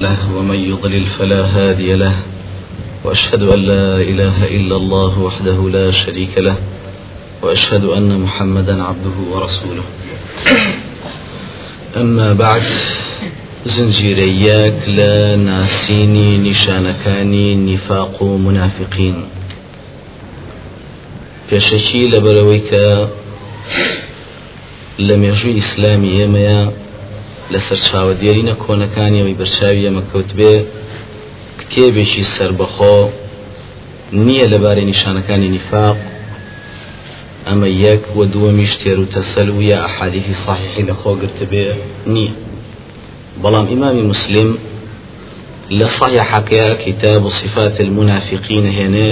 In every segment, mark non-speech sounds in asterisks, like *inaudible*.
له ومن يضلل فلا هادي له وأشهد أن لا إله إلا الله وحده لا شريك له وأشهد أن محمدا عبده ورسوله. أما بعد زنجيرياك لا ناسيني نشانكاني نفاق منافقين. پێشەکی لەبەرەوەی کە لە مێژووی ئیسلامی ئێمەیە لەسەر چاوەدێرینە کۆنەکانیەوەی بەرچاوی ئەمە کەوت بێ کتێبێکی سربەخۆ نییە لەبارەی نیشانەکانی نیفاق. ئەمە یەک و دووەمیش تێر و تەسەل و یا ئەحادیثی صحیحی لە خۆگرت بێ نییە. بەڵام ئیمامی مسلم لە صحيحەکەیە كتاب صفات المنافقين هێنێ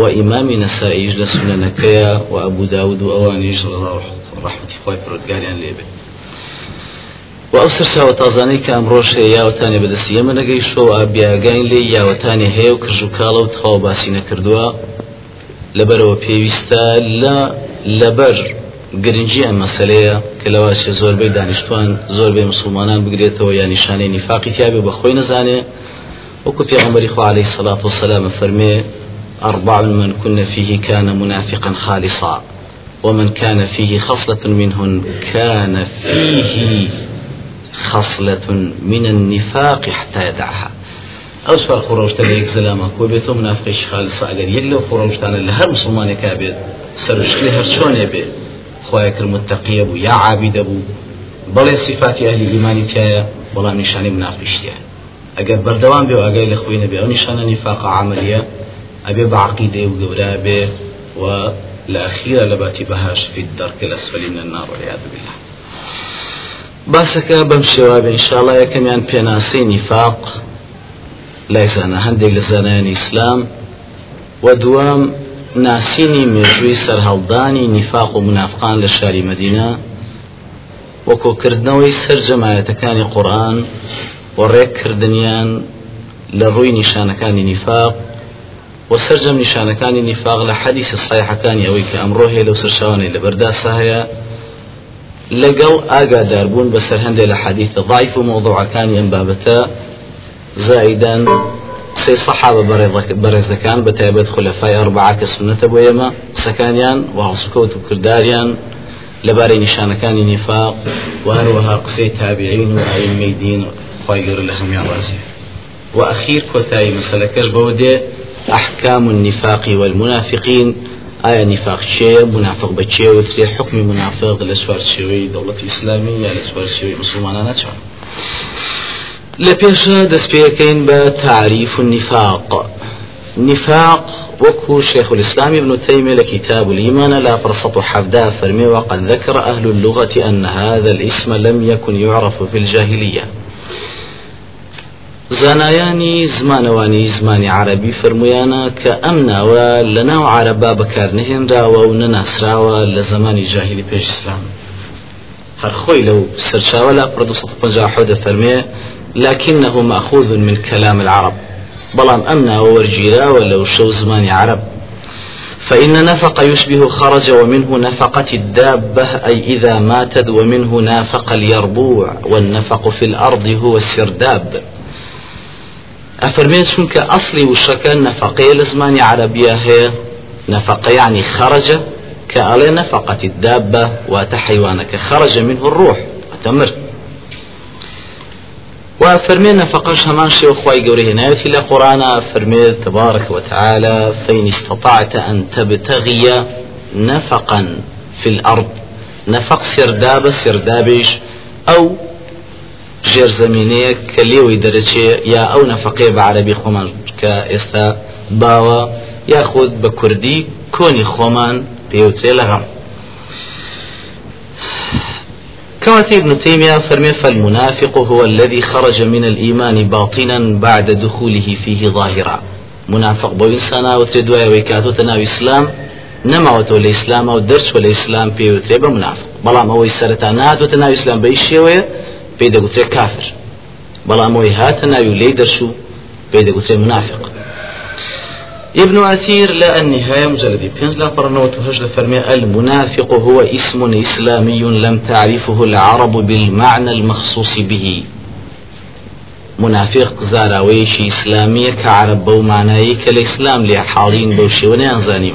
وإمام نسائيج لسننكيا وأبو داود وأوانيج رحمة الله فرودقاريان ليبه و ئەو سەرچاوە تازانەی کە ئەمڕۆژ هەیە یاوەتانی بەدەستی ئەمە نەگەیشتەوە ئابیاگاین لێ یاوەتانی هەیە و کرژ و تەواو باسی نەکردووە لەبەرەوە پێویستە لە لەبەر گرنگی ئەم مەسلەیە کە لەواشە زۆربەی دانیشتوان زۆربەی مسلمانان بگرێتەوە یا نیشانەی نیفاقی تیاابێ بەخۆی نزانێ وەکو پێغەمبەری خوا عليه الصلاة والسلام فەرمێ أربع من كن فيه كان منافقا خالصا ومن كان فيه خصلة منهن كان فيه خصلة من النفاق حتى يدعها. ئەو سوال خۆڕۆشتە لە یەک زەلامە کۆ بێتەوە منافقش خالص ئەگەر یەک لەو خۆڕۆشتانە لە هەر مسلمانێکا بێت سەرشتلی هەر چۆنێ بێ خۆی کرد متەقیە بوو یا عابیدە بوو بەڵێ صفاتی ئەهلی ئیمانی تایە بەڵام نیشانی منافقشتە ئەگەر بەردەوام بێ و ئەگەی لە خۆی نەبێ ئەو نیشانە نفاق عملیە و گەورە بێ و لە ئەخیرە لە من النار والعياذ بالله. باسەکە بەم شێوا بێ انشاءڵە یەکەمیان پێناسی نیفاق لای زانە هەندێک لە زانایانی ئیسلام و دووەم ناسینی مێژووی سەرهەڵدانی نیفاق و منافقان لە شاری مدینە وەکۆکردنەوەی سەر جەمایەتەکانی قورآن و ڕێککردنیان لە ڕووی نیشانەکانی نیفاق و سەررجەم نیشانەکانی نیفاق لە حەدیث سایحەکانی ئەوەی کە ئەمڕۆ هەیە لەو سەرچاوانەی لە بەرداسا لەگەڵ ئاگاداربوون بەسەر هەندێک لە حەدیثە ضعیف و مۆضوعەکانی ئەم بابەتە زائدان سێ سەحابە بەڕێزەکان بە تایبەت خولەفای ئەربعا کە سنەتە بۆ ئێمە و هەڵسوکەوت و کرداریان لەبارەی نیشانەکانی نیفاق و هەروەها قسەی لە هەمیان ڕازیە وأخير كوتاي مسألة كربودة أحكام النفاق والمنافقين ئایا نفاق چێە منافق بە چێوترێ حکمی منافق لە سوارچێوەی دەوڵەتی ئیسلامی یا لە سوارچێوەی مسلمانانە چۆن لە پێشە دەست پێەکەین بە تعریف النفاق. نفاق وكو شيخ الإسلام ابن تيمية لكتاب الإيمان لا فرصة حفدا فرمي وقد ذكر أهل اللغة أن هذا الاسم لم يكن يعرف في الجاهلية زانایانی زمانەوانی زمانی عربی فرمویانە کە ئەم ناوە لە ناو عربا بەکار نهێنراوە و نەناسراوە لە زمانی جاهلی پێشسلام هەرخۆی لەو سەرچاوە لا حۆدە فەرمێ لكنه مأخوذ من كلام العرب. بلام أمنا وورجيرا ولو شو زمان عرب. فإن نفق يشبه خرج ومنه نفقة الدابة أي إذا ماتت ومنه نافق اليربوع والنفق في الأرض هو السرداب. أفرمين شنك أصلي وشكا نفقي لزمان عربية هي نفقة يعني خرج كألي نفقة الدابة وتحيوانك خرج منه الروح وتمر. وفرمي نفقش همان شيء وخواي قوله نايتي لقرآن فرمي تبارك وتعالى فإن استطعت أن تبتغي نفقا في الأرض نفق سرداب سردابش أو ژێر زمینەیە کە لێوەی دەرەچێ یا ئەو نەفقەیە بە عربی خۆمان کە ئێستا باوە یاخود بە کوردی کۆنی خۆمان پێوتێ لەغەم كما ابن تيمية فرمي فالمنافق هو الذي خرج من الإيمان باطنا بعد دخوله فيه ظاهرا. منافق بو إنسانا وتدوى ويكاتو تناو إسلام نما وتو الإسلام أو درس والإسلام بيوتري بمنافق بلام هو سرتا نات وتناو إسلام بيشيوه پێی دەگوترێ کافر بەڵام ئەوەی هاتە ناوی و دەگوترێ منافق. ابن أثير لا النهاية مجلد بينز لا فرنوت هجل فرمي المنافق هو اسم إسلامي لم تعرفه العرب بالمعنى المخصوص به. منافق زاراوەیەکی ئیسلامیە کە عرب بەو مانایی کە لە ئیسلام لێ حاڵین بەو شێوەنیان زانیم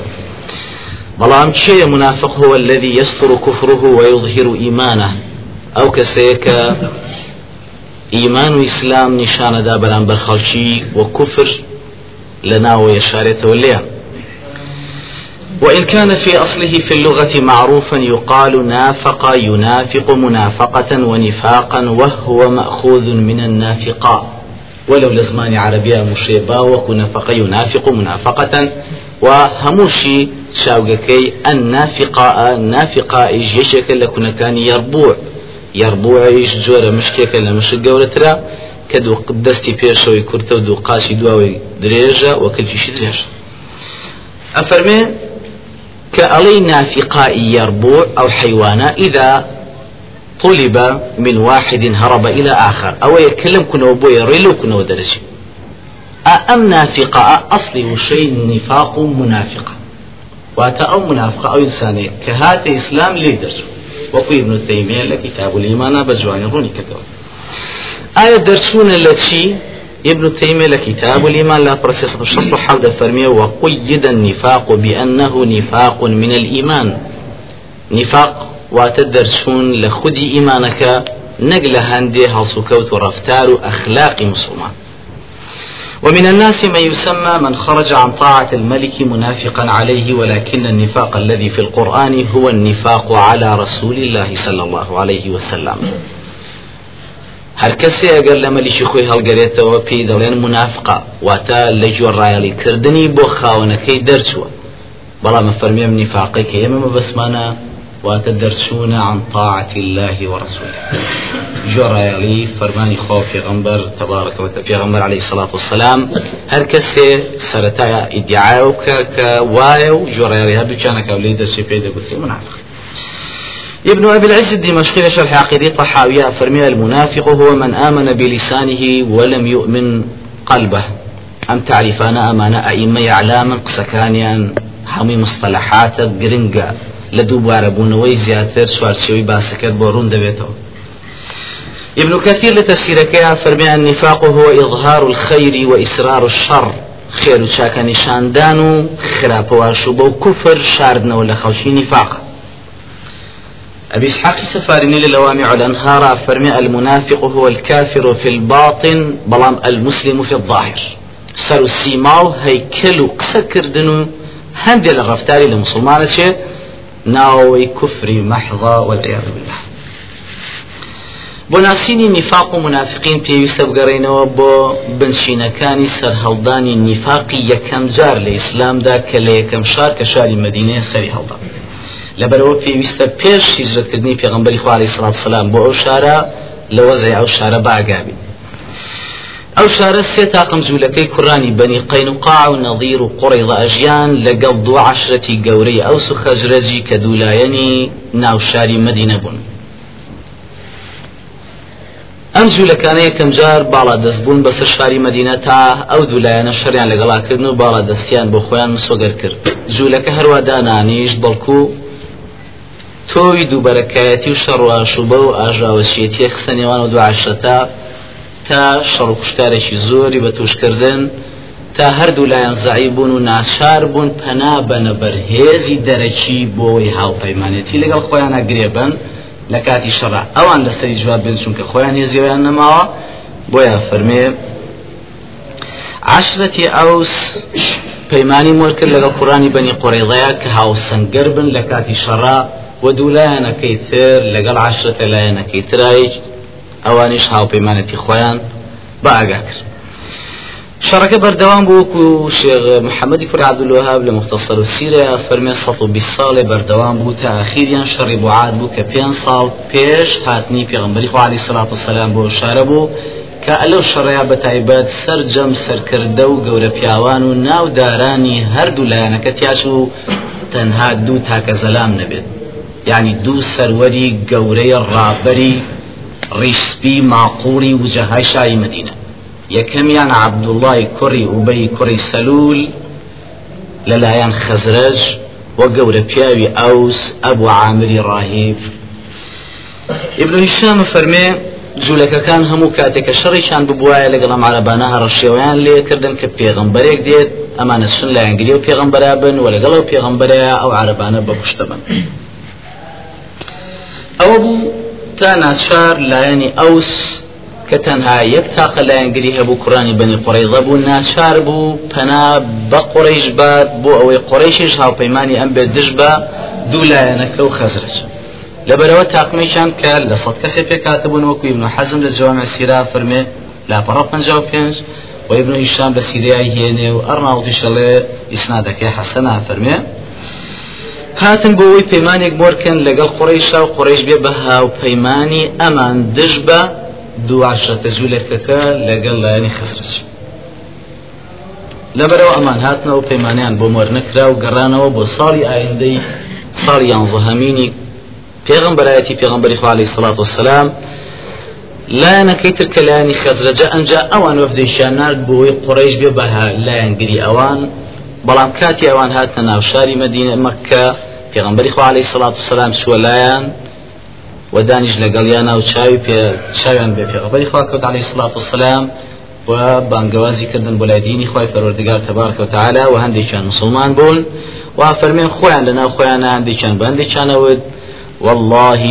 بەڵام چێە منافق هو الذي يستر كفره ويظهر إيمانه. ئەو کەسەیە کە ئیمان و ئیسلام نیشانەدا بەرامبەر خەڵکی وە کوفر لە وإن كان في أصله في اللغة معروفا يقال نافق ينافق منافقة ونفاقا وهو مأخوذ من النافقاء ولو لزمان عربية مشيبا وكنفق ينافق منافقة. وهموشي شاوغكي النافقاء نافقاء جيشك لكنا يربوع يربوع إيش جورة مشكيك لمشك قولترا كدو قدستي بيرشوي كرتو دو قاسي دواوي دريجة وكل شيء دريجة. أفرمي كألي نافقاء يربوع أو حيوانا إذا طلب من واحد هرب إلى آخر. أو يكلم كنا أبوي ريلو كنا ودرجي أم نافقة أصلي شيء نفاق منافقة. واتا أو منافقة أو إنسانية. كهات إسلام ليدرس وقوي ابن تيمية لكتاب الإيمان بجوان روني كتاب. آية درسون التي ابن تيمية لكتاب الإيمان لا برسيس الشصل حول فرمية وقيد النفاق بأنه نفاق من الإيمان. نفاق واتدرسون لخدي إيمانك نقل هندي هالسكوت ورفتار أخلاق مسلمان. ومن الناس من يسمى من خرج عن طاعة الملك منافقا عليه ولكن النفاق الذي في القرآن هو النفاق على رسول الله صلى الله عليه وسلم. هەر کەسێ ئەگەر لە مەلیشی خۆی هەڵگەرێتەوە پێی دەڵێن منافقا واتە لە جۆڕایەڵی کردنی بۆ خاونەکەی دەرچووە بەڵام فەرمێم نیفاقی کە ئێمە بەسمانە واتە دەرچوونە عن طاعة الله ورسوله. جۆڕایەڵی فەرمانی خۆ پێغەمبەر تەبارەکەوتە پێغەمبەر عليه الصلاة والسلام. هەر کەسێ سەرەتایە ئیدعای و کە کە وایە و جۆڕایەڵی هەردووچانەکە لێ دەرچی پێی دەگوتری منافق. ابن أبي العز الدمشقي شرح عقيدة طحاوية فرمي المنافق هو من آمن بلسانه ولم يؤمن قلبه. أم تعرفان أمانة أئمة إعلاما قسكانيا حمي مصطلحات لدوب عربون زياتر سوارسيوي باسكت بورون دبيتو ابن كثير لتفسيرك فرمي النفاق هو إظهار الخير وإسرار الشر. خير شاك نشاندان خراب وشبو كفر شاردنا ولا خوشي نفاق. أبي إسحاق السفاريني للوامع الأنهار فرمي المنافق هو الكافر في الباطن بلام المسلم في الظاهر. سر السيماو هيكل قسكردن هندي لغفتاري لمسلمان شيء ناوي كفري محضة والعياذ بالله. بۆناسینی نیفاق و منافقین پێویستە بگەڕێنەوە بۆ بنشینەکانی سەرهەڵدانی نیفاقی یەکەم جار لە ئیسلامدا کە لە یەکەم شار کە شاری مدینەیە سەری هەڵدا لەبەرەوە پێویستە پێش هیجرەتکردنی پێغمبەری خواری سڵات سلام بۆ ئەو شارە لە وەزای ئەو شارە باگابی ئەو شارە سێ تاقم جوولەکەی کوڕانی بەنی قەینوقاع و نەظیر و قوڕیڵە ئەژیان لەگەڵ دوو عشرەتی گەورەی ئەوس و خەجرەجی کە دوولایەنی ناوشاری مەدینە بوون. ئەم جوولەکانە یەکەم جار باڵا دەستبوون بەسەر شاری مدینە تا ئەو دوولایەنە شەریان لەگەڵاکردن و باڵا دەستیان بۆ خۆیان مسۆگەر کرد. جوولەکە هەروە دانانیش بەڵکو تۆوی دووبەرەکایەتی و شەڕواشوبە و ئاژاوەچێتیە خسە نێوان و دوعاشەتا تا شەڕ کوشتارێکی زۆری بە توشکردن تا هەردوو لایەن زعی بوون و ناچار بوون پەنا بەنە بەرهێزی دەرەکی بۆەوەی هاوپەیمانێتی لەگەڵ خۆیان ئەگرێبن لە کاتی شەڕ. ئەوان لەسەری جواب بن چونکە خۆیان هێزیۆیان نەماوە. بۆیان فەرمێ عشرەتی ئەوس پەیمانی مۆر کرد لەگەڵ قڕانی بەنی قڕێڵەیە کە هاوسەنگەر بن لە کاتی شەڕا و دوو لایەنەکەی تر لەگەڵ عشرەتە لایەنەکەی ترایش. ئەوانیش هاوپەیمانەتی خۆیان بە ئاگا کرد. شەڕەکە بەردەوام بوو وەکو شێغ محەممەدی کوور عبدولوهاب لە مختصر و سیرە فەرمێ 120 ساڵێ بەردەوام بوو تا ئاخیریان شەڕی بوعاد بوو کە پێنج ساڵ پێش هاتنی پێغمبەری خوا علی سڵات و سەلام بۆ شارە بوو کە ئەلەو شەڕەیە بە تایبەت سەرجەم سەرکردە و گەورە پیاوان و ناودارانی هەردوو لایەنەکە تیاش و تەنها ڕیشسپی ماقوڵی وجەهای شاری مدینە یەکەمیان عەبدوڵای کوڕی ئوبەی کوڕی سەلول لەلایەن خەزرەج وە گەورە پیاوی ئەوس ئەبوو عامری ڕاهیب ابن هشام فەرمێ جوولەکەکان هەموو کاتێکە شەڕیشان ببوایە لەگەڵ ئەم عربانە هەڕەشێویان لێکردن کە پێغمبەرێک دێت ئەمانە سن لایەنگری و پێغمبەرا بن و لەگەڵ و پێغمبەرەیە ئەو عربانە بەکوشتە بن ئەوە بوو تا ناچار لایەنی ئەوس کە تەنها یەک تاقە لایەنگری هەبوو کوڕانی بەنی قڕیضە بوو ناچار بوو پەنا بە بات بۆ ئەوەی قڕیشیش هاوپەیمانی ئەم بێت دش بە دوو لایەنەکە و خەزرش لەبەرەوە تاقمیشان کە لە سەد کەسێ پێکاتبوون وەکو ابن حەزم لە جوامع سیرا فەرمێ لاپەڕە پەنجا و پێنج وابن هشام لە سیریای هێنێ و ئەرناوتی شەڵێ ئیسنادەکەی هاتن بۆ ئەوی پەیمانێک بۆرکن لەگەڵ قڕیشا و قڕیش بێ بە هاو پەیمانی ئەمان دش بە دوو عشرەتە جوولەکەکە لەگەڵ لایەنی خزرج لەبەرەوە ئەمان هاتنەوە پەیمانیان بۆ مۆر نەکرا و گەڕانەوە بۆ ساڵی ئایندەی ساڵی یانزەهەمینی پێغمبەرایەتی پێغمبەری خوا عەلەیهی سەڵات وسەلام لایەنەکەی تر کە لایەنی خەزرەجە ئەنجا ئەوان وەفدەیشان نرد بۆی قڕیش بێ بە لایەنگری ئەوان. بەڵام کاتی ئەوان هاتنە ناو شاری مەدینە مەکە پێغمبەری خوا عەلەیهی سەڵات وسەلام سووە لایەن و دانیش لەگەڵیان ناو چاوی پێ چاویان بێ پێغمبەری خوا کەوت عەلەیهی سەڵات وسەلام و بانگەوازی کردن بۆ لای دینی خوای پەروەردگار تەبارەکە و تعالی و هەندێکیان مسلمان بوون و فەرمێن خۆیان لەناو خۆیان هەندێکیان بە والله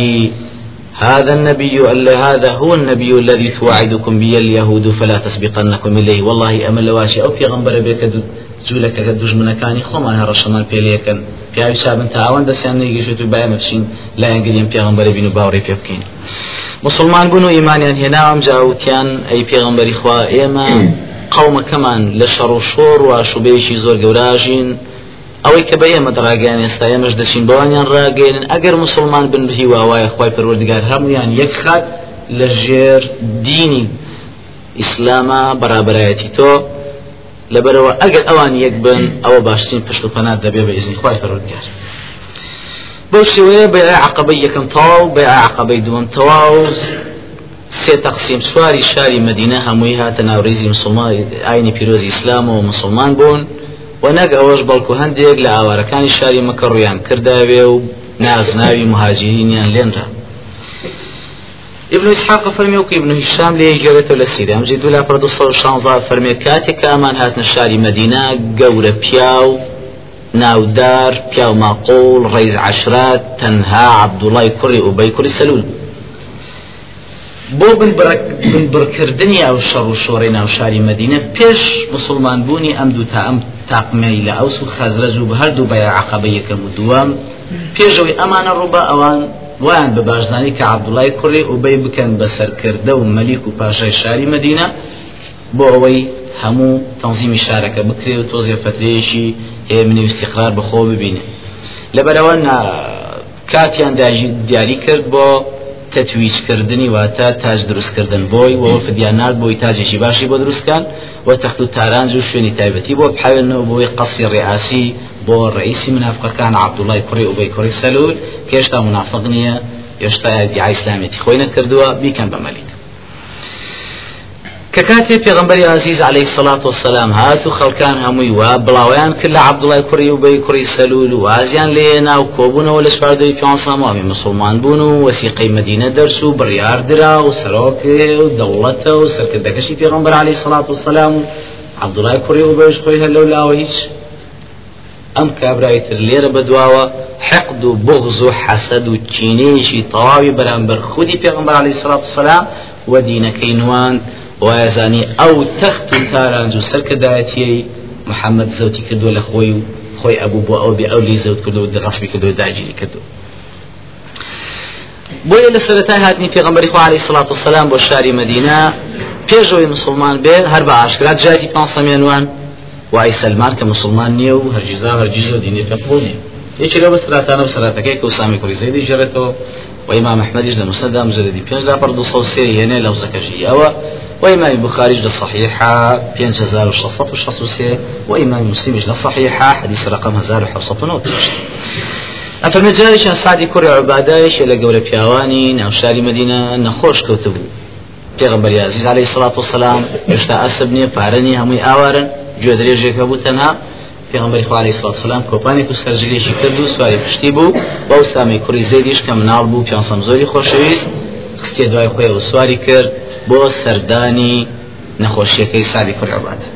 هذا النبي هذا هو النبي الذي توعدكم به اليهود فلا تسبقنكم إليه. والله أمل واشي أو في غنبر بك جولك دژمنەکانی خۆمان هەڕەشەمان پێلەکەن پیاوی چابن تاوان دەستیان نەیگەشت و باە بچین لا ئەنگریم پێغمبەر بین و باوەڕێ پێ بکەین. مسلمان بوون و ئیمانیان هێناوام جاوتیان ئەی پێغمبەری خوا ئێمە قومەکەمان لە شەڕ و شۆڕ و شوبەیەکی زۆر گەوراژین. ئەوەی کە بە ئێمە دڕاگەیان ئێستا ئێمەش دەچین بەوانیان ڕاگەێنن ئەگەر مسلمان بن بهی واوایە خی پەروەردگار هەمویان یەک خات لە ژێر دینی ئیسلامە بەرابەتی تۆ لەبەرەوە ئەگەر ئەوان یەک بن ئەوە باشترین پشت و پەنات دەبێ بە ئیزنی خی پەروەردگار بۆ شێوەیە بە عقبەی یەکەم تەواو بە عقبەی دووەم تەواو سێ تەقسیم سواری شاری مدینە هەمووی هاتە ناوڕێزی مسلمان ئاینی پیرۆزی ئیسلام و مسلمان بوون و نەک ئەوەش بەڵکو هەندێک لە ئاوارەکانی شاری مەکە ڕویان کرداوێ و نازناوی مهاجرینیان لێنرا ابن إسحاق فرمي وكي ابن هشام لي جرت ولا سيرام جدو لا پردو صو شانزا فرمي كاتك أمان هات نشاري مدينة قورة بياو ناودار بياو معقول رئيس عشرات تنها عبد الله كري أبي كري سلول بۆ بنبڕکردنی ئەو شەڕ و شۆڕی ناو شاری مدینە پێش مسلمان بوونی ئەم دوو تا ئەم تاقمەی لە ئەوس و خەزرەج و بە هەردوو بە عقبە یەکەم و دووەم پێشەوەی ئەمانە ڕووبە ئەوان ویان بە باشزانانی کە عبدوڵای کوڕی وبەی بکەن بەسەرکردە و مەلیک و پاشای شاری مدینە بۆ ئەوەی هەموو تەنزیمی شارەکە بکرێ و تۆزیە فترەیەشی هێمنی و استقرار بەخۆ ببینێ. لەبەرەوە کاتیان دیاری کرد بۆ تەتویجکردنی واتە تاج دروستکردن. بۆی وەوە فدیان نرد بۆی تاجێکی باشی بۆ دروستکان و تەخت و تارانج و شوێنی تایبەتی بۆ بحاوێنەوە بۆی قەسی ڕێعاسی بۆ ڕئیسی منافقەکان عبدوڵای کوڕی ئوبەی کوڕی سەلول کە هێشتا منافق نییە هێشتا دیعای ئیسلامێتی خۆی نەکردووە بیکەن بە مەلیک. کە کاتێ پێغمبەری عزیز عليه الصلاة والسلام هات و خەڵکان هەمووی وا بڵاویان کرد لە عبدڵای کوڕی و بەی کوڕی سەلول و وازیان لێ ناو کۆبوونەوە لە سواردەی پیانسامامی مسلمان بوون و وەسیقەی مدینە دەرس و بڕیار درا و سەرۆکێ و دەوڵەتە و سەرکردەکەشی پێغمبەر عليه الصلاة والسلام عبدڵای کوڕی و بەش خۆی هەر لەو لاوە هیچ ئەم کابرای تر لێرە بەدواوە حقد و بغز و حەسەد و چینەیەشی تەواوی بەرامبەر خودی پێغمبەر عليه الصلاة والسلام و دینەکەی نواند وایزانی ئەو تەخت و تارانج و سەرکردایەتیەی محەممەد زەوتی کردو لە خۆی و خۆی ئەبوو بۆ ئەو بێ ئەو لی زەوت کردو و دڕسمی کردو داگیری کردو بۆیە لە سەرەتای هاتنی پێغمبەری خوا بۆ هەر بە ئاشکرات جاتی پانسەمێنوان وای سلمان کە مسلمان نییە و هەرگیزا هەرگیز و دینی پێبوونی یەکی لەو بەستراتانە بسەراتەکەی کە وسامی زەیدی ژێڕێتەوە وإمام أحمد جد مسند مجلد بينج لا برضو صوصي هنا لو زكجي أو وإمام البخاري جد صحيحة بينج هزار وشصة وشصوسي وإمام مسلم جد صحيحة حديث رقم هزار وحصة نوتش أفرمي جارش سعدي كوري عبادايش إلى قول بيواني ناو شاري مدينة نخوش كتبو پێغمبەر عزیز عليه الصلاة والسلام هێشتا ئەسب نییە پارەنی هەمووی ئاوارن گوێ درێژێکە بوو تەنها پێغمبەری خوا عليه الصلاة والسلام کۆپانێک و سەرجلێکی کرد و سواری پشتی بوو. بەو سامی کوڕی زێدیش کە مناڵ بوو پیانسەم زۆری خۆشەویست. خستێ دوای خۆی و سواری کرد بۆ سەردانی نەخۆشیەکەی سادی کوڕ عوبادە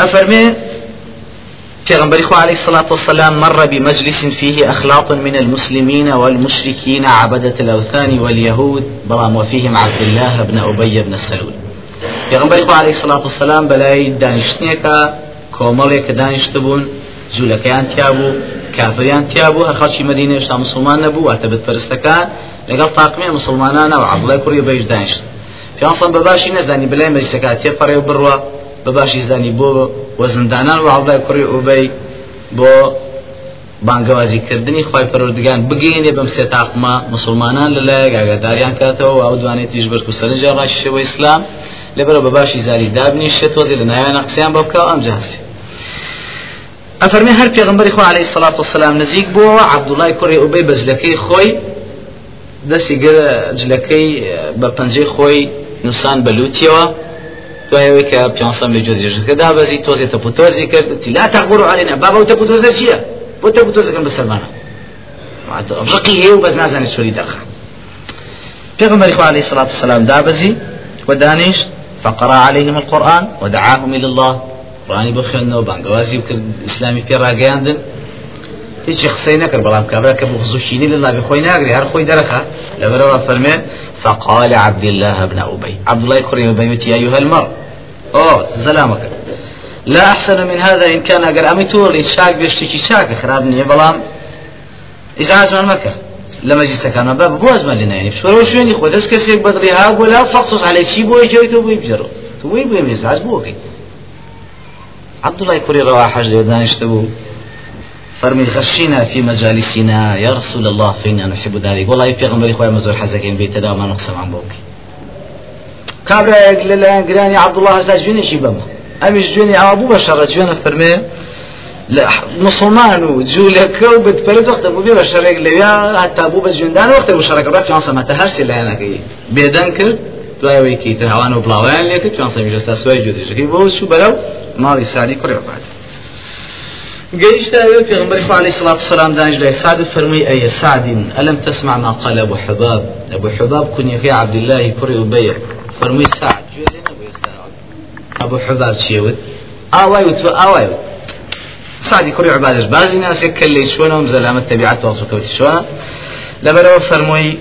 ئەفەرمێ پیغمبر خو عليه الصلاة والسلام مر بمجلس فيه أخلاط من المسلمين والمشركين عبدة الأوثان واليهود برام وفيهم عبد الله بن أبي بن سلول پێغمبەری خوا عەلەیهی سەڵات وسەلام بەلای دانیشتنێکە کۆمەڵێک کە دانیشتە بوون جوولەکەیان تیا بوو کافریان تیا بوو هەر خەڵکی مەدینە هێشتا مسلمان نەبوو واتە بتپەرستەکان لەگەڵ تاقمێ مسلمانانەوە عەبدوڵای کوڕی بەیش دانیشت. پیانسان بەباشی نەزانی بلای مەجلیسەکە تێپەڕێ بڕوە بەباشی زانی بۆ وە زندانان و عەبدوڵای کوڕی ئوبەی بۆ بانگەوازیکردنی خی پەرۆردگان بگەینێ بەم سێ تاقمە مسلمانان لەلایە ئاگاداریان کاتەوە و ئەو دوانێتیش بەرکو سەرنجە ڕاشەوە ئیسلام. زاری دابنی شێت تۆزی لە نایانە قسەیان بە بکەوە ئەم جاسی ئەفەرمی هەر پێغمبەری خۆ عليه الصلاة والسلام بووە عبدوڵای کوڕی ئوبەی بە جلەکەی خۆی دەستی گرە جلەکەی بە پەنجەی خۆی نووسان بەلووتیەوە دوایەوەی کە پیانسەم لە جۆدیژەکە دابەزی تۆزی تەپوتۆزی کرد. لا تەغبڕ علينا بابا و تەپوتۆزە چییە بۆ تەپوتۆزەکەم بەسەرمانە ڕقی هەیە و بەس نازانی سوۆری دەخە پێغمبەری خۆ عليه الصلاة والسلام دابەزی ودانیشت فقرأ عليهم القرآن ودعاهم إلى الله. ڕانی بۆ خوێندنەوە بانگەوازی کرد ئیسلامی پێ ڕاگەیاندن هیچی قسەی نەکرد بەڵام کابرا کە بۆ خزوشینی لە لابی خۆی ناگری هەر خۆی دەرەخە لەبەرەوە فەرمێ فقال عبد الله بن أبي. عبد الله كريم يا أيها المرء. أوه سلامك. لا أحسن من هذا إن كان أجر أمي تولي شاك بيشتكي شاك خرابني بلام. إزعاج من مكة لما جيت كان باب بوز ما لنا يعني شو شو خود اس كسيك بدري ها ولا فقصص على شي بو يجي تو بيجرو تو وي بو مزاج بوكي عبد الله كوري روا حج دانشت بو فرمي غشينا في مجالسنا يا رسول الله فإنا نحب ذلك. والله پیغمبر خوای مزور حزکین بیت دا ما نقسم عن بوك كابرا يقول قراني عبد الله هذا جوني شي بما امش جوني ابو بشر جوني فرمي مسلمان وجولك وبتفرد وقت ابو بشر يقول حتى ابو بس جندان وقت ابو شرك راك كان سمعت هرسي لا أنا كي بيدن كرد دوای وەی کەیتە هەوان و بڵاویان لێکرد چۆن سەمیژەستا سوای جودێژەکەی بۆ چوو بەرەو ماڵی سادی کوڕێ بعد قيشت في عليه الصلاة والسلام دانش لي سعد فرمي أي سعد ألم تسمع ما قال أبو حباب. أبو حباب كن يا عبد الله كري وبيع فرمي سعد أبو حباب شيود آواي وتو آواي سعد كري عبادش بازي ناس يكلي شونا ومزلامة تبعات وصوكوتي شونا لبرو فرمي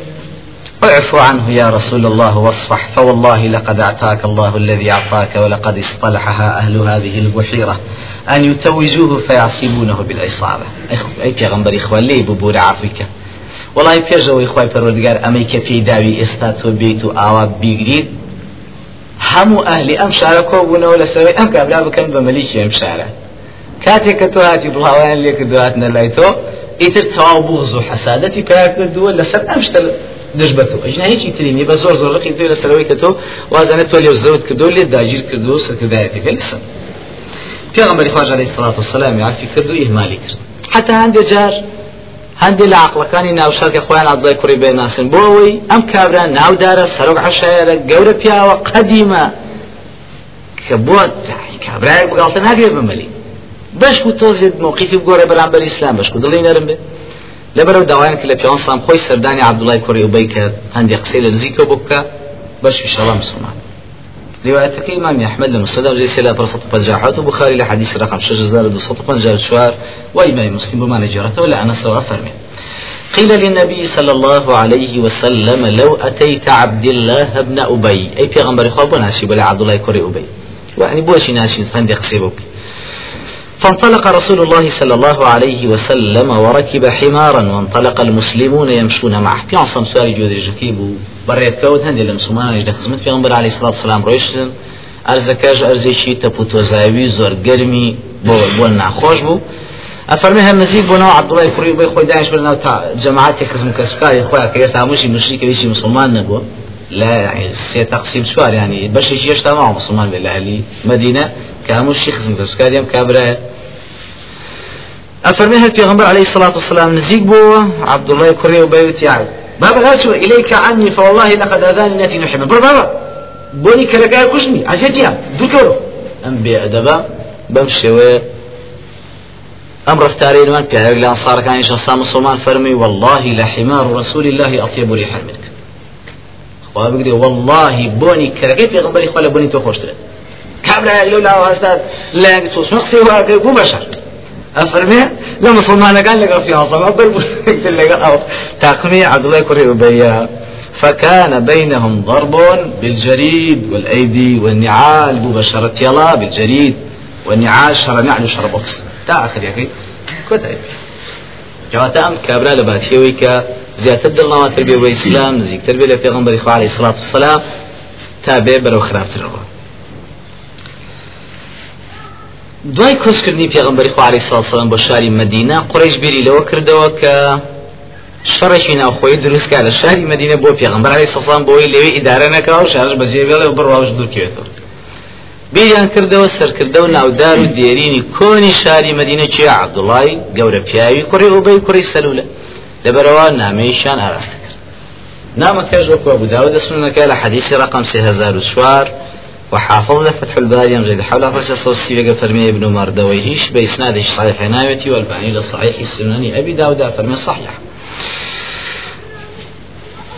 اعفو عنه يا رسول الله واصفح فوالله لقد أعطاك الله الذي أعطاك ولقد اصطلحها أهل هذه البحيرة. أن يتوجوه فيعصبونه بالعصابة. أي پیغمبر إخوان لي ببور عفوك؟ والله پێشەوەی خی پەرۆردگار ئەمەی کە پێی داوی ئێستا تۆ بیت و ئاوا بیگریت هەموو ئەهلی ئەم شارە کۆبوونەوە لەسەرەوەی ئەم کابرا بکەن بە هاتی بڵاویان لێ کردوهاتنە لای تۆ ئیتر تەواو بوغز و حەسادەتی پیا کردووە لەسەر ئەم شتە دش بە تۆ ئەژنا هیچی ترینی بە زۆر زۆر ڕقی توێ لەسەرەوەی کە تۆ وازانێت تۆ لێ زەوت کردو لێ داگیر کردو و سەرکردایەتەکە لەسەر. پێغەمبەری خواژ عەلەیهی سەڵات وسەلام عفی کرد و ئیهمالی کرد. حتا هەندێک جار هەندێک لە عقلەکانی ناوشارکە خۆیان عەبدوڵای کوڕی بێ ناسن. بۆ ئەوەی ئەم کابرا ناودارە سەرۆک عەشایەرە گەورە پیاوە قەدیمە کە بۆ کابرایەک بگاڵتە ناگرێت بمەلی. بەش و تۆزێت موقیفی بگۆڕێ بەرامبەر ئیسلام بەش و دڵی نەرم بێ لەبەرەوە داوایان کە لە پیاوان سام خۆی سەردانی عەبدوڵای کوڕی ئوبەی کرد هەندێک قسەی لە نزیکەوە بکە بەش ئینشاءڵڵا مسلمان روايتك إمام أحمد المصدر جيس إلى برصة بجاحات وبخاري لحديث رقم شجزار دوصة بجاحات وإمام مسلم بما نجرته ولا أنا سواء فرمي قيل للنبي صلى الله عليه وسلم لو أتيت عبد الله بن أبي أي پیغمبر خواب ناشي بلا عبد الله كوري أبي يعني بوشي ناشي فندي قصيبك فانطلق رسول الله صلى الله عليه وسلم وركب حمارا وانطلق المسلمون يمشون معه. في عصام سؤال جودي جكيبو بريت كود هندي المسلمان يجد خدمت في غنبر عليه الصلاة والسلام رويشتن أرزكاج أرزيشي تبوتو زاوي زور قرمي بو بو ناخوش بو أفرمي هم نزيد بو نوع عبد الله يكوري بو خوي داعش بلنا جماعات خزم كسكاري خويا كيسا مشي مشرك ويشي مسلمان نبو لا يعني سي تقسيم يعني باش يجي يجتمع مسلمان بالأهلي مدينة كاموش شيخ من كسكاري كابرا. أفرمي هل عليه الصلاة والسلام نزيق بو عبد الله كوري وبيوت يعني بابا لا سوى إليك عني فوالله لقد أذاني التي نحب بابا بوني كركاي كشني عزيتيا دوكرو أم بأدبا بمشي أم رفتارين من بيعيق لأنصار كان شاء مسلمان فرمي والله لحمار رسول الله أطيب ريحا منك. والله بۆنی کەرەکەی پێغمبەری خوا لە بۆنی تۆ خۆشترە کابرا لەو لاوە هەستا لەنگ تۆ شخصی واکە بوو بەشەر ئەفەرمێ لە مسلمانەکان لەگەڵ فیانسەما بەر لەگەڵ ئەو تاقمی عەبدوڵای کوڕی ئوبەیە فكان بينهم ضرب بالجريد والأيدي والنعال ببشرة يلا بالجريد والنعال شر نعل شر بطس تا آخر يكي كتب جوات أم كابرا لباتيوي كا زيادة دلنا تربية وإسلام نزيك تربية لفيغنبر إخوة عليه الصلاة والسلام تابع برو خراب تربية دوای کۆسکردنی پێغمبەری خو عليه الصلاة والسلام بۆ شاری مدینە قڕیش بیری لەوە کردەوە کە شەڕێکی ناوخۆی دروستکە لە شاری مدینە بۆ پێغمبەر عليه الصلاة والسلام بۆی لەوێ ئیدارە نەکەەوە و شارش بەجێ بێڵێ و بڕواش دوورکێتەوە بیریان کردەوە سەرکردە و ناودار و دێرینی کۆنی شاری مدینە چی عبدوڵای گەورە پیاوی کوڕی ئۆبەی کوڕی سەلولە. لەبەرەوە نامەیشان ئاراستە کرد. نامەکەش وەکو أبو داود سنەکە لە حەدیثی ڕقم 3004 وحافظ فتح الباري مجد حول فرس الصوصي فرمي ابن مردوي هيش بإسناده صحيح ناوتي والباني للصحيح السنن أبي داود فرمي صحيح.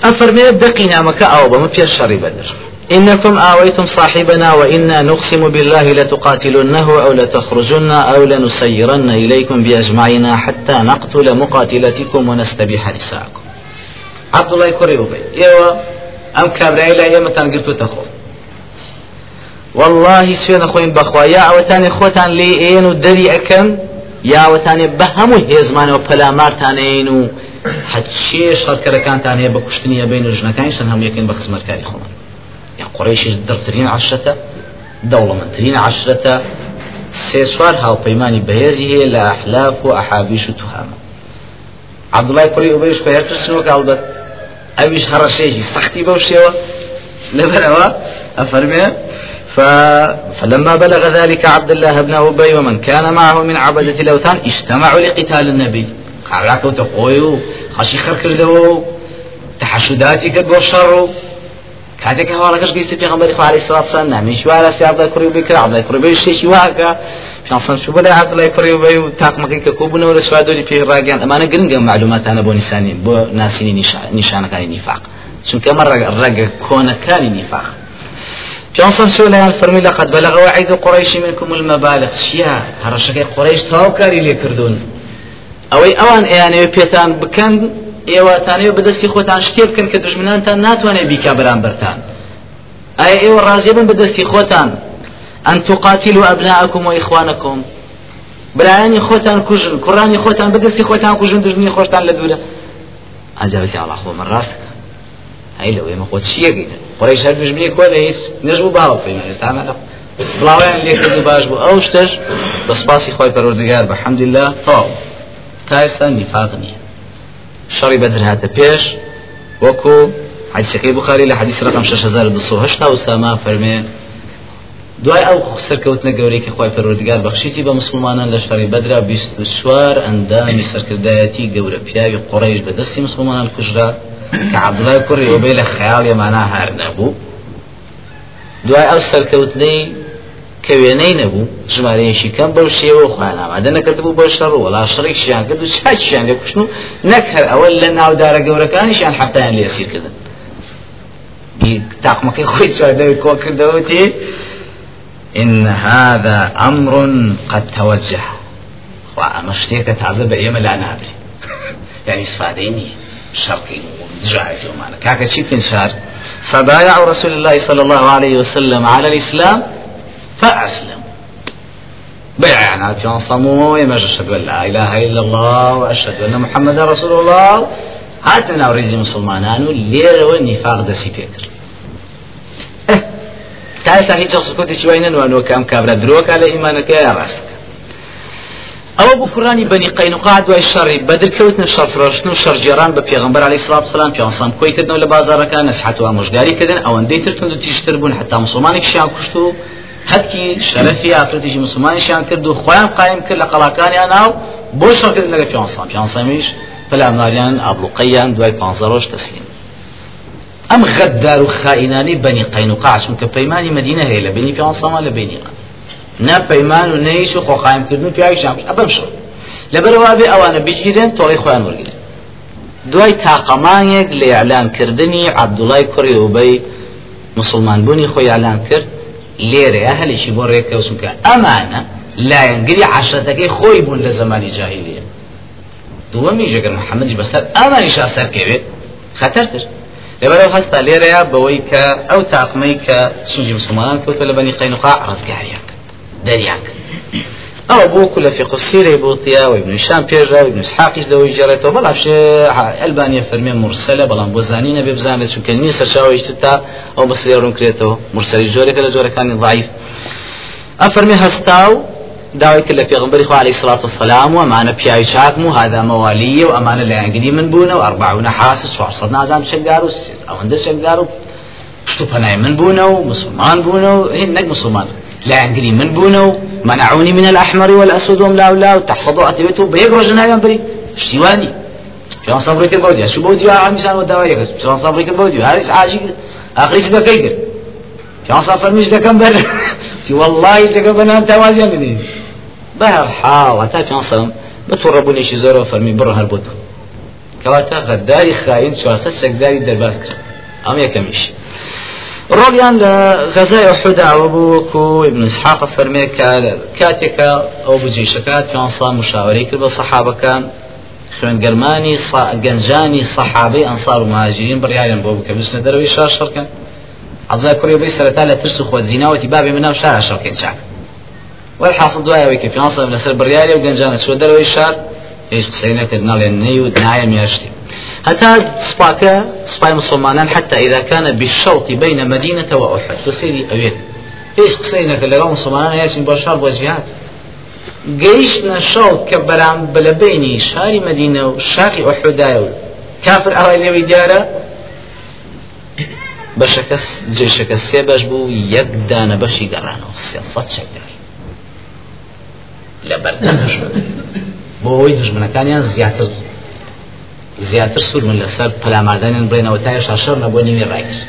أفرمي بقينا مكة أو بمبيا الشر بدر. إنكم آويتم صاحبنا وإنا نقسم بالله لتقاتلنه أو لتخرجن أو لنسيرن إليكم بأجمعنا حتى نقتل مقاتلتكم ونستبيح نساءكم. عبد الله كوري أبي. إيوه أم كابرا إلى أيام تنقلتو تخو والله سوێنە خۆین بەخوا. یا ئەوەتانی خۆتان لێ ئێن و دەری ئەەکەن یاوەتانێ بە هەموو هێزمانەوە پەلامارتانێن و حچێ شەڕکەرەکانتان هەیە بە کوشتنی بین و ژنەکانیشان هەموو یەکەن بە خزمەتکاری خۆمان. یا قڕێشیش دڵترین عشرەتە دەوڵەمەندترین عشرەتە سێ سوار هاوپەیمانی بەهێزی هەیە لە ئەحلاف و ئەحابیش و توهامە. عبدوڵای کوڕی ئوبەیش پێ هەرترسنەوە کاڵبەت ئەویش هەڕەشێژی سەختی بەو شێوە. لەبەرەوە ئەفەرمێ فلما بلغ ذلك عبد الله بن أبي ومن كان معه من عبدة الأوثان اجتمعوا لقتال النبي. قال لك تقويو خشي خرك له تحشداتي قد وشر كاتك هوا لكش قيست في غنبري عليه الصلاة والسلام نعم شوارع سي عبد الله كريو بكر عبد الله كريو بيشي شي واقع شان صن شو بلا عبد الله كريو بيو تاق مكيك كوبنا ولا سوادولي في راجان أما أنا قرنقا معلومات أنا بو نساني بو ناسيني نشان كان نفاق. شنك مرة رقا كون كان نفاق. جانسون سولان فرمي لقد بلغ وعيد قريش منكم المبالغ. شيا هرشكي قريش تاو كاري لي كردون ئەوەی ئەوان ئەیانەوە پێتان بکەن ئێوەتانەوە بەدەستی خۆتان شتێ بکەن کە دژمنانتان ناتوانێت بیکە بەرامبەرتان. ئایا ئێوە ڕازێ بن بەدەستی خۆتان؟ ئەن تقاتلوا ئەبناءکم و ئیخوانکم برایانی خۆتان کوژن کوڕانی خۆتان بەدەستی خۆتان کوژن دژمنی خۆشتان لە دوورە. ئەجابەتی ئاڵا خۆ من ڕاستەکە هەی لەوەی مە خۆت چیەکەین قڕیش هەر دژمنی کۆ لە هیچ نەژبوو باوە پێی ئێستامە بڵاویان لێ کرد و باش بوو ئەو شتش بە سپاسی خۆی پەروەردگار بە حەمدلله تەواو تا ئێستا نیفاق نییە شەڕی بەدر هاتە پێش وەکو حدیثەکەی بخاری لە حدیث رقم 6280 وساما فەرمێ دوای ئەو سەرکەوتنە گەورەی کە خۆی پەروەردگار بەخشیتی بە مسلمانان لە شەڕی بەدرا 24 ئەندامی سەرکردایەتی گەورە پیاوی قڕیش بە دەستی مسلمانان کوژرا عبدڵای کوڕی ئۆبەی لە خەیاڵ ێمانە هەر نەبوو. دوای ئەو سەرکەوتنەی کە وێنەی نەبوو ژمارەیەشی کەم بەو شێوە خۆیان ئامادە نەکردبوو بۆ شەڕ وڵا شەڕێکشیان کرد و چاکیشیان لێ کوشتن و نەک هەر ئەوە لە ناودارە گەورەکانیشیان حفتیان لێ سیرکردن تاقمەکەی خۆی چواردەوەی کۆ کردەوەتی إن هذا أمر قد توجه. وأما شتيك تازه بأيما لا نابري يعني *laughs* استفاديني شرقي وزجاجي ومانا كاكا شيء شار فبايع رسول الله صلى الله عليه وسلم على الإسلام فأسلم. بيع يعني في صموا يمج أشهد أن لا إله إلا الله وأشهد أن محمد رسول الله. هاتنا وريزي مسلمانان ليرة والنفاق دسي فكر تعالى هيك شخص كنت شوينا وأنه كام كابرا دروك على إيمانك يا راسك ئەوە بۆ کوڕانی بەنی قەینوقا دوای شەڕی بەدرکەوتنە شەرفرۆشتن و شەرجێران بە پێغمبەر علی سلات سلام پیانسان کۆیکردنەوە لە بازارەکان نەسحەت و ئامۆژگاریکردن ئەوەندەی ترتند و تیشتر بوون حتا مسلمانێکیشیان کوشت و هەتکی شەرەفی ئافرەتیشی مسلمانیشیان کرد و خۆیان قایم کرد لە قەڵاکانیان ناو بۆ شەڕکردن لەگە پیانسان پیانسەمیش پەلامناریان ئابلوقەیان دوای پانزە ڕۆژ تەسلیم. ئەم غەددار و خائینانی بەنی قەینوقا چونکە پەیمانی مدینە هەیە لە بینی پیانسەما لە بینیان نه پەیمان و نەیش و خۆقایم کردن و پیاوی شام. ئەبەم شڕ لەبەرەوە بێ ئەوانە بگیرن تۆڵی خۆیان وەرگن دوای تاقەمانێک لە ئەلانکردنی عەبدوڵای کوڕی ئوبەی مسلمان بوونی خۆی ئەلان کرد لێرەیە هەلێکی بۆ ڕێکەوسونکە ئەمانە لایەنگری عشرەتەکەی خۆی بوون لە زمانی جاهلیە دووەمی ژەگەر محەممەدی بەسەر ئەمانی شاسەرکەوێت خەتەرتر لەبەرەوە هەستا لێرەیە بەوەی کە ئەو تاقمەی کە سنجی مسلمانان کەوتە لە بەنی قەینوقا ڕزگاریاک دەریاک. ئەو بۆکو لە فقه السيرة بوطيا وابن هشام بيرجا وابن إسحاق لو جريته بلا شيء ألبانيا فرمي مرسلة بلا بوزانين ببزانة شو كان نيسر شاوي يشتتا أو بس يرون كريتو مرسل جوري كلا جوري كان ضعيف أفرمي هستاو داوي كلا في غنبري خو عليه الصلاة والسلام وأمانة بياي شاكم وهذا موالية وأمانة لا ينقدي من بونا وأربعون حاسس وعصرنا زام شقارو أو عند شقارو شتو من بونا ومسلمان بونا هنك مسلمان. لا ينقلي من بونو منعوني من الأحمر والأسود وملا ولا وتحصدوا أتبتوا بيقروا جنايا بري اشتواني شلون صبرك البودي شو بودي على مثال ودوايا شلون صبرك البودي هذا عاجي. آخري سبا كيكر شلون صفر مش دكم بر *laughs* والله دكم بنا أنت وازي مني بهر حال تا شلون صم بتوربوني شي زورو فرمي برا هالبود كواتا غداري خاين شو أساس سكداري درباس أم يكمش ڕۆڵیان لە غەزای حوداوە بوو وەکو ابن إسحاق فەرمێ کاتێکە ئەو بجێشەکات پیانسا مشاوەری کرد بە سەحابەکان خوێنگەرمانی گەنجانی سەحابەی ئەنسار و مهاجرین بڕیاریان بۆ بکە بچنە دەرەوەی شار شەڕکەن عبدڵای کوڕی بەی سەرەتا لە ترس و خۆ زیناوەتی بابێ مناو شارە شەڕکەین چاک والحاصل دوایەوەی کە پیانسا لەسەر بڕیاری و گەنجانە چوە دەرەوەی شار هیچ قسەی نەکرد ناڵێن نەی و نایە میاشتی حتى سباكا سباي مسلمان حتى إذا كان بالشوط بين مدينة وأحد. فسيري أويت إيش قصينا لقوا مسلمان ياسين بشار وجهات قيشنا شوط كبران بلبيني شاري مدينة وشاقي أحد كافر أهل النبي بەشەکەس جێشەکە سێ بەش بوو یەک دانە بەشی گەڕانەوە سێسەد شەکر لە بەردەمش بۆ ئەوەی دژمنەکانیان زیاتر زیاتر سوور من لەسەر پەلامادانیان بڵێنەوە تای شاشەر نەبوو نیوی ڕایکرد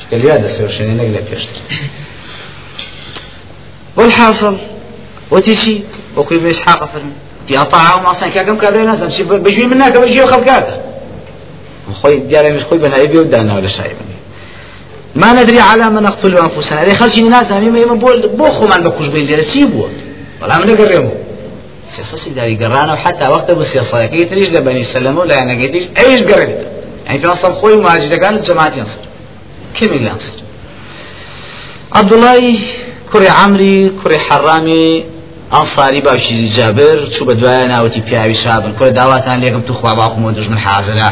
چکەلیا دەسێ شوێنێ نەک لە پێشتر والحاصل وتيشي وكل بيش حاقة فرمي تي أطاعهم أصلا كاكم كابرين ناسا مشي بجوي منك بجوي خلقاك خوي دياري مش خوي بنا يبي ودانا ولا شايب ما ندري على من نقتل أنفسنا. إذا خرج الناس هم يما بول بوخو من بكوش بين دير سيبوا ولا من نقرمه سياسة داري قرانا وحتى وقت ابو سياسة كي تريش لبني سلمة ولا أنا قيتيش أيش؟ قرر يعني في أصلا خوي مهاجر كان الجماعة ينصر. كم اللي ينصر؟ عبد الله كري عمري كري حرامي ئەنساری باوشی جابر چوو بە دوایە ناوەتی پیاوی شابن کورە داواتان لێکم تو خوا باخم و دژمن حازرە